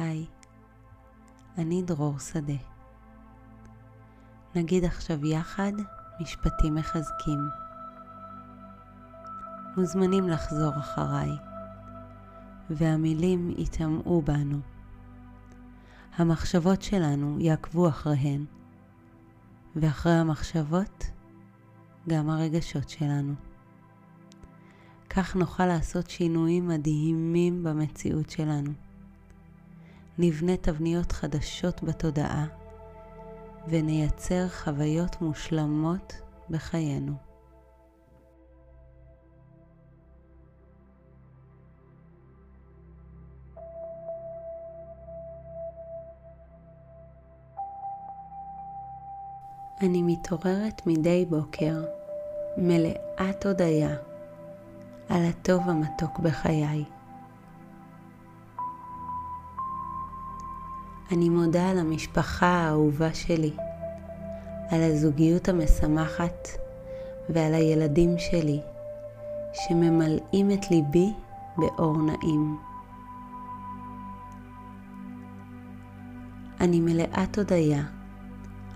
היי, אני דרור שדה. נגיד עכשיו יחד משפטים מחזקים. מוזמנים לחזור אחריי, והמילים יטמעו בנו. המחשבות שלנו יעקבו אחריהן, ואחרי המחשבות, גם הרגשות שלנו. כך נוכל לעשות שינויים מדהימים במציאות שלנו. נבנה תבניות חדשות בתודעה ונייצר חוויות מושלמות בחיינו. אני מתעוררת מדי בוקר מלאת הודיה על הטוב המתוק בחיי. אני מודה על המשפחה האהובה שלי, על הזוגיות המשמחת ועל הילדים שלי שממלאים את ליבי באור נעים. אני מלאת הודיה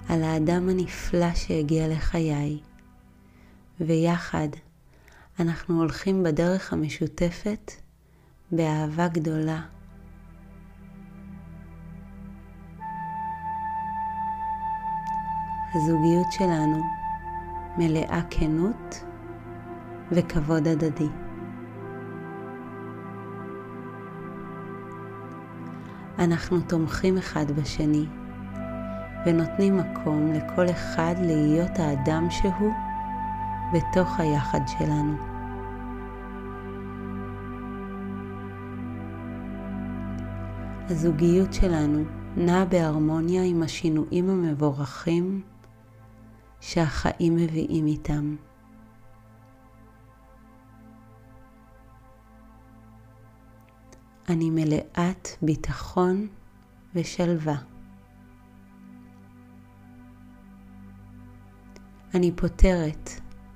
על האדם הנפלא שהגיע לחיי, ויחד אנחנו הולכים בדרך המשותפת באהבה גדולה. הזוגיות שלנו מלאה כנות וכבוד הדדי. אנחנו תומכים אחד בשני ונותנים מקום לכל אחד להיות האדם שהוא בתוך היחד שלנו. הזוגיות שלנו נעה בהרמוניה עם השינויים המבורכים שהחיים מביאים איתם. אני מלאת ביטחון ושלווה. אני פותרת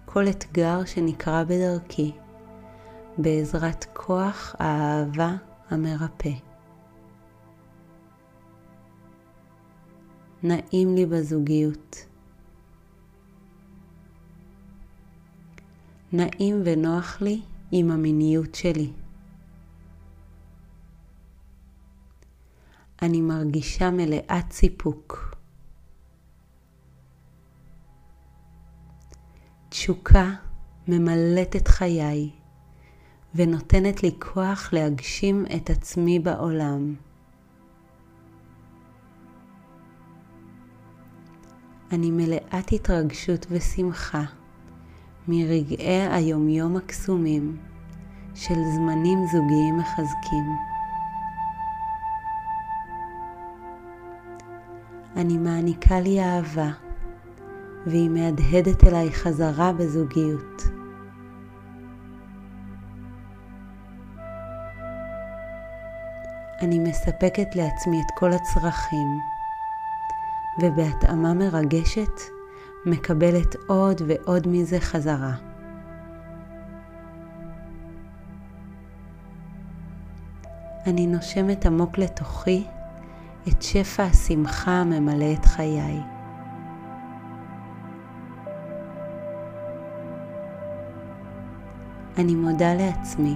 כל אתגר שנקרא בדרכי בעזרת כוח האהבה המרפא. נעים לי בזוגיות. נעים ונוח לי עם המיניות שלי. אני מרגישה מלאת סיפוק. תשוקה ממלאת את חיי ונותנת לי כוח להגשים את עצמי בעולם. אני מלאת התרגשות ושמחה מרגעי היומיום הקסומים של זמנים זוגיים מחזקים. אני מעניקה לי אהבה והיא מהדהדת אליי חזרה בזוגיות. אני מספקת לעצמי את כל הצרכים, ובהתאמה מרגשת מקבלת עוד ועוד מזה חזרה. אני נושמת עמוק לתוכי את שפע השמחה הממלא את חיי. אני מודה לעצמי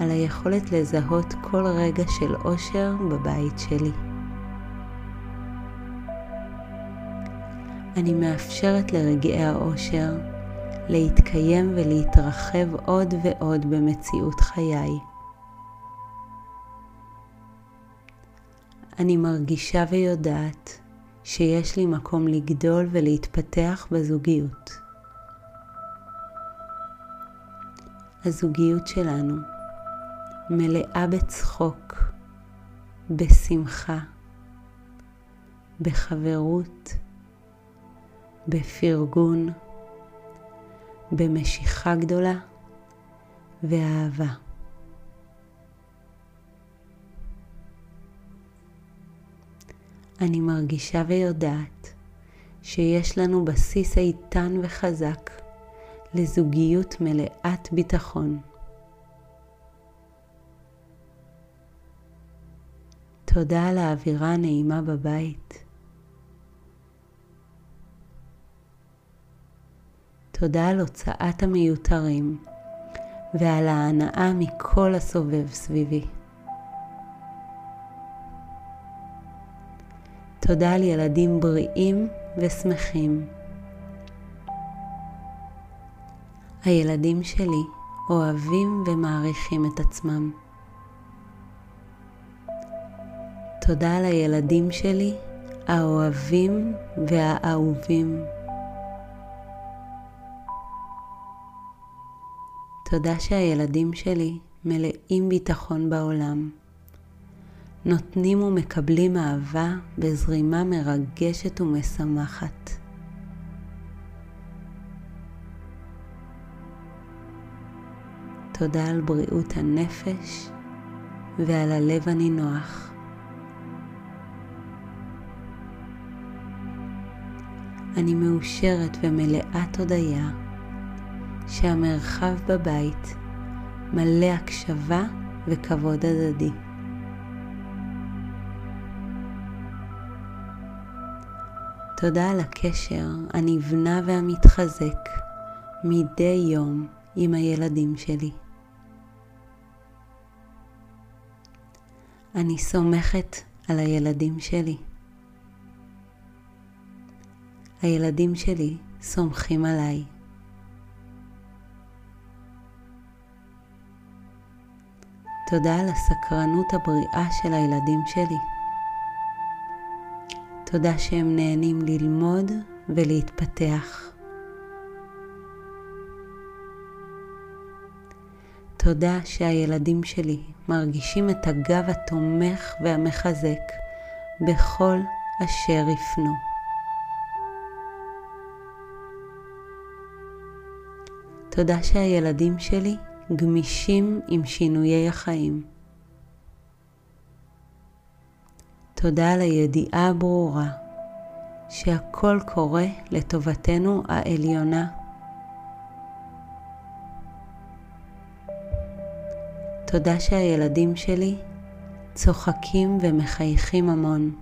על היכולת לזהות כל רגע של אושר בבית שלי. אני מאפשרת לרגעי האושר להתקיים ולהתרחב עוד ועוד במציאות חיי. אני מרגישה ויודעת שיש לי מקום לגדול ולהתפתח בזוגיות. הזוגיות שלנו מלאה בצחוק, בשמחה, בחברות, בפרגון, במשיכה גדולה ואהבה. אני מרגישה ויודעת שיש לנו בסיס איתן וחזק לזוגיות מלאת ביטחון. תודה על האווירה הנעימה בבית. תודה על הוצאת המיותרים ועל ההנאה מכל הסובב סביבי. תודה על ילדים בריאים ושמחים. הילדים שלי אוהבים ומעריכים את עצמם. תודה על הילדים שלי האוהבים והאהובים. תודה שהילדים שלי מלאים ביטחון בעולם. נותנים ומקבלים אהבה בזרימה מרגשת ומשמחת. תודה על בריאות הנפש ועל הלב הנינוח. אני מאושרת ומלאת הודיה שהמרחב בבית מלא הקשבה וכבוד הדדי. תודה על הקשר הנבנה והמתחזק מדי יום עם הילדים שלי. אני סומכת על הילדים שלי. הילדים שלי סומכים עליי. תודה על הסקרנות הבריאה של הילדים שלי. תודה שהם נהנים ללמוד ולהתפתח. תודה שהילדים שלי מרגישים את הגב התומך והמחזק בכל אשר יפנו. תודה שהילדים שלי גמישים עם שינויי החיים. תודה על הידיעה הברורה שהכל קורה לטובתנו העליונה. תודה שהילדים שלי צוחקים ומחייכים המון.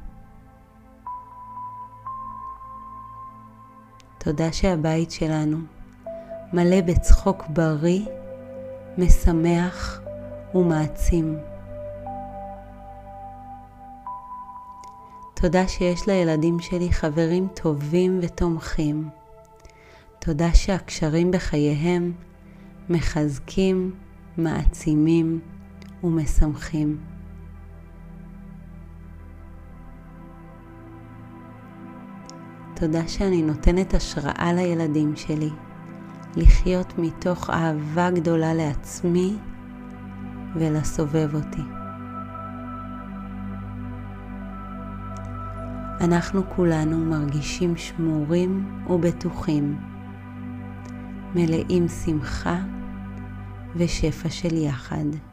תודה שהבית שלנו מלא בצחוק בריא, משמח ומעצים. תודה שיש לילדים שלי חברים טובים ותומכים. תודה שהקשרים בחייהם מחזקים, מעצימים ומשמחים. תודה שאני נותנת השראה לילדים שלי לחיות מתוך אהבה גדולה לעצמי ולסובב אותי. אנחנו כולנו מרגישים שמורים ובטוחים, מלאים שמחה ושפע של יחד.